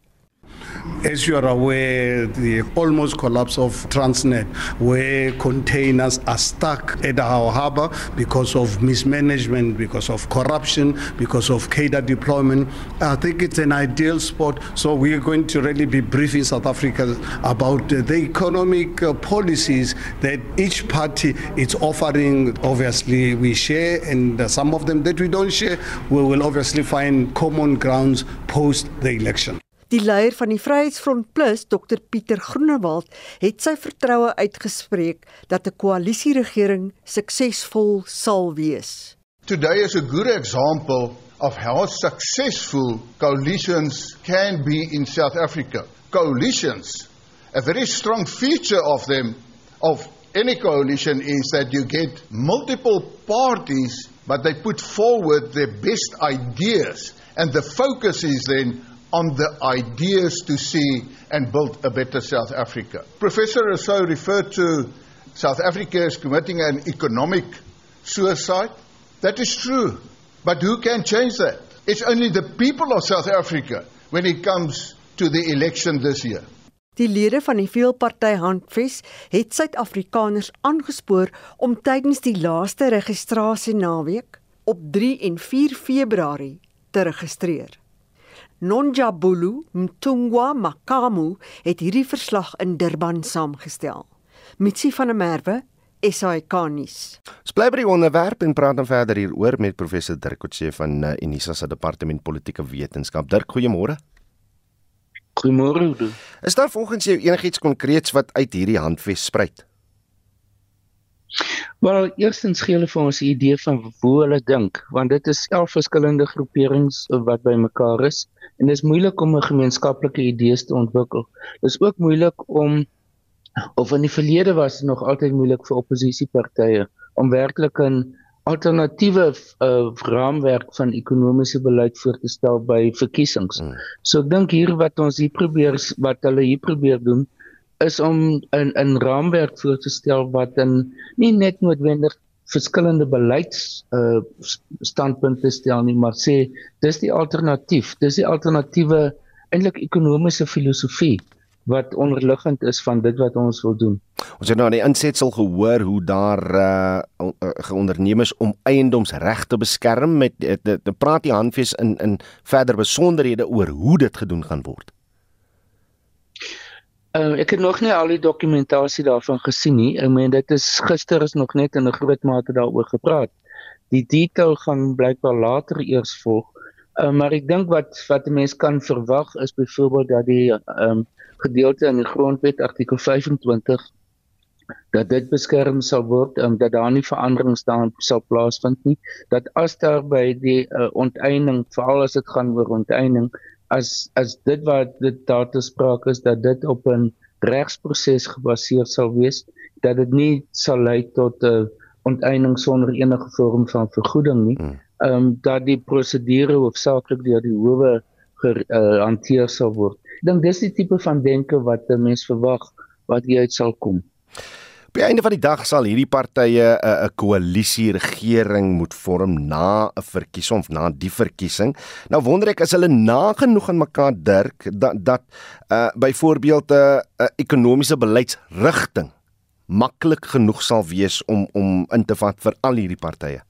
As you are aware, the almost collapse of Transnet, where containers are stuck at our harbour because of mismanagement, because of corruption, because of cadre deployment. I think it's an ideal spot. So we are going to really be briefing South Africa about the economic uh, policies that each party is offering. Obviously, we share, and uh, some of them that we don't share, we will obviously find common grounds post the election. Die leier van die Vryheidsfront Plus, Dr Pieter Groenewald, het sy vertroue uitgespreek dat 'n koalisieregering suksesvol sal wees. Today is a good example of how successful coalitions can be in South Africa. Coalitions, a very strong feature of them, of any coalition, is that you get multiple parties, but they put forward their best ideas, and the focus is then on the ideas to see and build a better South Africa. Professor Rousseau referred to South Africa as committing an economic suicide. That is true. But who can change that? It's only the people of South Africa when it comes to the election this year. Die lede van die veelparty handves het Suid-Afrikaners aangespoor om tydens die laaste registrasie naweek op 3 en 4 Februarie te registreer. Nonjabulu Mtungwa Makamu het hierdie verslag in Durban saamgestel. Mitsi van der Merwe SAK nuus. Ons bly by die onderwerp en praat dan verder hieroor met professor Dirk Coetzee van uh, Unisa se departement politieke wetenskap. Dirk, goeiemôre. Goeiemôre. Is daar volgens jou enigiets konkreets wat uit hierdie handves spruit? Wel, eerstens gee hulle vir ons 'n idee van hoe hulle dink, want dit is self verskillende groeperings wat bymekaar is en dit is moeilik om 'n gemeenskaplike idees te ontwikkel. Dit is ook moeilik om of in die verlede was dit nog altyd moeilik vir oppositiepartye om werklik 'n alternatiewe uh, raamwerk van ekonomiese beleid voor te stel by verkiesings. Hmm. So ek dink hier wat ons hier probeer wat hulle hier probeer doen is om 'n 'n raamwerk voor te stel wat in nie net noodwendig verskillende beleids uh standpunte stel nie, maar sê dis die alternatief. Dis die alternatiewe eintlik ekonomiese filosofie wat onderliggend is van dit wat ons wil doen. Ons het nou aan die insetsel gehoor hoe daar uh geondernemers om eiendomsreg te beskerm met dit praat die handves in in verder besonderhede oor hoe dit gedoen gaan word. Uh, ek het nog nie al die dokumentasie daarvan gesien nie. Ek meen dit is gister is nog net in 'n groot mate daaroor gepraat. Die detail gaan blykbaar later eers volg. Uh, maar ek dink wat wat 'n mens kan verwag is byvoorbeeld dat die ehm um, gedeelte in die grondwet artikel 25 dat dit beskerm sal word um, dat daar nie veranderings daarin sal plaasvind nie dat as daar by die uh, onteiening veral as dit gaan oor onteiening as as dit wat dit daar te sprake is dat dit op 'n regsproses gebaseer sal wees dat dit nie sal lei tot 'n uh, onteiening sonder enige vorm van vergoeding nie. Hmm. Ehm um, dat die prosedure hoofsaaklik deur die howe gehanteer uh, sal word. Ek dink dis die tipe van denke wat 'n mens verwag wat hier uit sal kom. Die einde van die dag sal hierdie partye 'n uh, 'n koalisie regering moet vorm na 'n verkiesing of na die verkiesing. Nou wonder ek as hulle nagenoeg aan mekaar dirk dat dat uh byvoorbeeld 'n uh, uh, ekonomiese beleidsrigting maklik genoeg sal wees om om in te vat vir al hierdie partye.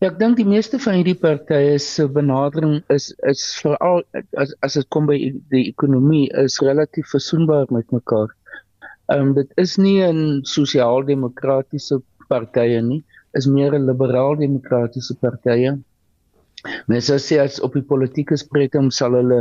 Ja, ek dink die meeste van hierdie partye se benadering is is veral as as dit kom by die ekonomie is relatief versoenbaar met mekaar. Ehm um, dit is nie 'n sosiaal-demokratiese partye nie, is meer 'n liberaal-demokratiese partye. Mense sê as op die politieke spektrum sal hulle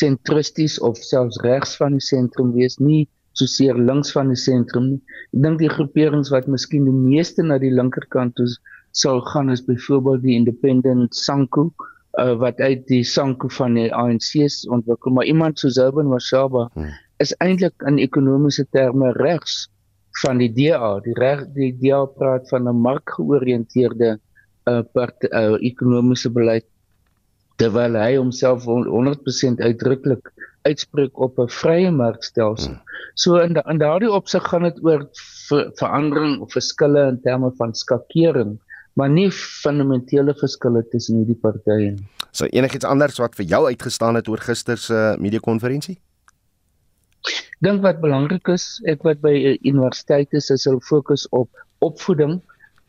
sentristies of selfs regs van die sentrum wees, nie soseer links van die sentrum nie. Ek dink die groeperings wat miskien die meeste na die linkerkant toe sal gaan is byvoorbeeld die Independent Sanku uh, wat uit die Sanku van die ANC ontwikkel, maar iemand soos Urban Mashaba hmm is eintlik in ekonomiese terme regs van die DA. Die reg die DA praat van 'n markgeoriënteerde uh, part, uh ekonomiese beleid terwyl hy homself 100% uitdruklik uitspreek op 'n vrye markstelsel. Hmm. So in da, in daardie opsig gaan dit oor ver, verandering of verskille in terme van skakering, maar nie fundamentele verskille tussen hierdie partye nie. So enigiets anders wat vir jou uitgestaan het oor gister se media konferensie? Dink wat belangrik is, ek wat by 'n universiteit is, is hulle fokus op opvoeding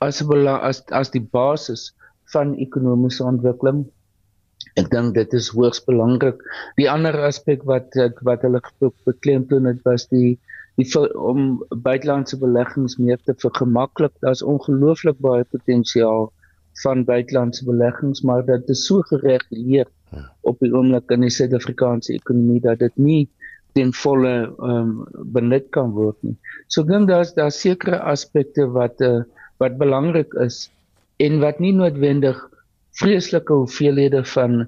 as as as die basis van ekonomiese ontwikkeling. Ek dink dit is hoogs belangrik. Die ander aspek wat wat hulle beklemtoon het was die die om buitelandse beleggings meer te vergemaklik. Daar's ongelooflik baie potensiaal van buitelandse beleggings, maar dit is so gereguleer op die oomblik in die Suid-Afrikaanse ekonomie dat dit nie ten volle ehm um, benut kan word nie. So ek dink daar's daar sekere aspekte wat uh, wat belangrik is en wat nie noodwendig vreeslike hoeveelhede van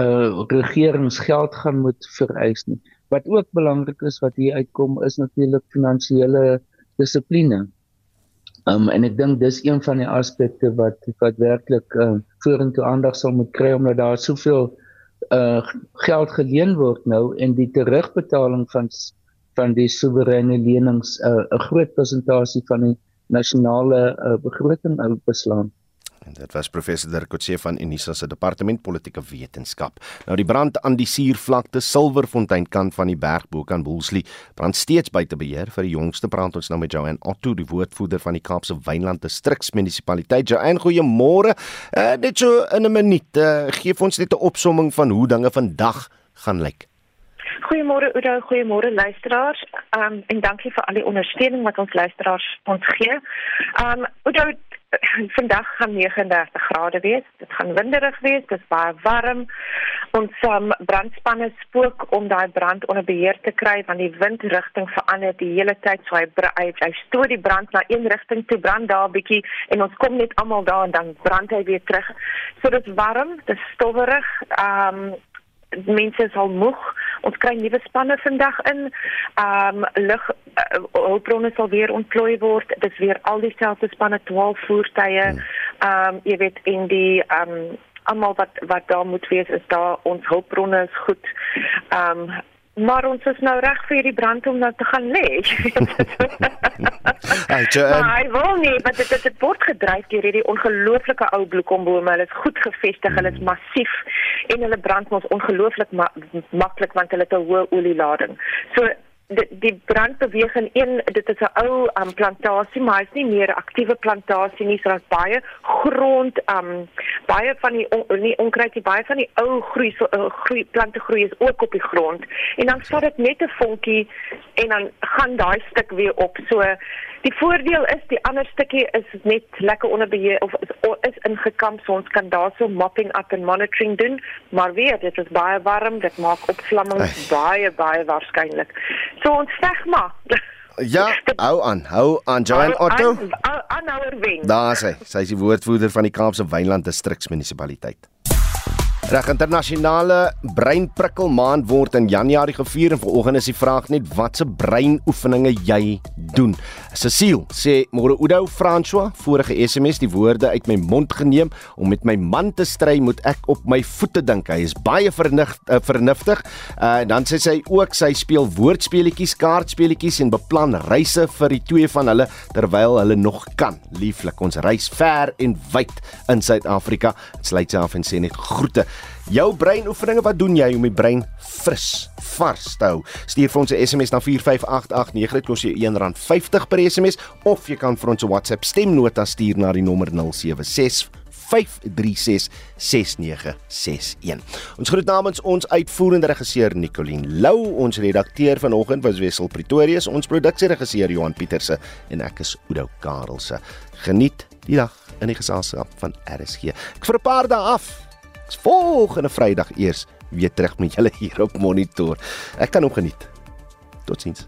uh regeringsgeld gaan moet vereis nie. Wat ook belangrik is wat hier uitkom is natuurlik finansiële dissipline. Um en ek dink dis een van die aspekte wat wat werklik uh vorentoe aandag sal moet kry omdat daar soveel uh geld geleen word nou en die terugbetaling van van die soewereine lenings 'n uh, 'n groot persentasie van die nasionale uh, begroting beslaan. En dit was professor Dirk Coetzee van Unisa se departement politieke wetenskap. Nou die brand aan die suurvlakte Silverfontein kant van die berg bo kan Woolsley brand steeds buite beheer vir die jongste brand ons nou met Joanne Otto die woordvoerder van die Kaapse Wynland distriksmunisipaliteit. Joanne, goeiemôre. Uh, net so in 'n minuut, uh, gee ons net 'n opsomming van hoe dinge vandag gaan lyk. Goeiemôre Oudo, goeiemôre luisteraars. Ehm um, en dankie vir al die ondersteuning wat ons luisteraars ons gee. Ehm um, Oudo, (laughs) vandag gaan 39 grade wees. Dit gaan winderig wees, dit is baie warm. Ons um, brandspanne spook om daai brand onder beheer te kry want die windrigting verander die hele tyd. So hy hy, hy stoot die brand na een rigting toe, brand daar 'n bietjie en ons kom net almal daar en dan brand hy weer terug. So dit is warm, dit is stowwerig. Ehm um, mense is al moeg. Ons kry nuwe spanne vandag in. Ehm um, lug uh, hulpbronne sal weer ontplooi word. Dit is weer al dieselfde spanne 12 voertuie. Hmm. Ehm um, jy weet in die ehm um, almal wat wat daar moet wees is daar ons hulpbronne is goed. Ehm um, maar ons is nou reg vir die brand om nou te gaan lê. (laughs) Hey, um... maar hy wil nie, want dit het word gedryf deur hierdie ongelooflike ou bloekombome. Hulle is goed gevestig, hulle is mm. massief en hulle brand mos ongelooflik ma maklik want hulle het 'n hoë olielading. So die, die brand beweeg in een dit is 'n ou um, plantasie maar hy's nie meer 'n aktiewe plantasie nie. So daar's baie grond um baie van die on, nie onkruid die baie van die ou groei so uh, groei plante groei is ook op die grond. En dan staan dit net 'n vonkie en dan gaan daai stuk weer op. So Die voordeel is die ander stukkie is net lekker onder beheer of is, is ingekamp so ons kan daarso mopping up en monitoring doen, maar weer dit is baie warm, dit maak opvlammings baie baie waarskynlik. So ons veg maar. Ja, (laughs) hou aan, hou aan Joanne Otto. Aan nou wen. Daar sê, sy is die woordvoerder van die Kaapse Wynland distriksmunisipaliteit. Reg internasionale breinprikkel maand word in Januarie gevier en vanoggend is die vraag net watse breinoefeninge jy doen. Cecile sê môre Oudo François vorige SMS die woorde uit my mond geneem om met my man te stry moet ek op my voete dink. Hy is baie vernig, uh, vernuftig. Uh, dan sê sy ook sy speel woordspeletjies, kaartspeletjies en beplan reise vir die twee van hulle terwyl hulle nog kan. Lieflik, ons reis ver en wyd in Suid-Afrika. Sluit sy af en sê net groete. Jou breinoefeninge, wat doen jy om die brein fris, vars te hou? Stuur vir ons 'n SMS na 45889. Dit kos jou R1.50 per SMS of jy kan vir ons 'n WhatsApp stemnota stuur na die nommer 076 5366961. Ons groet namens ons uitvoerende regisseur Nicoline Lou, ons redakteur vanoggend was Wessel Pretorius, ons produksieregisseur Johan Pieterse en ek is Udo Karelse. Geniet die dag in die geselskap van RSG. Ek vir 'n paar dae af volgende Vrydag eers weer terug met julle hier op monitor. Ek kan hom geniet. Totsiens.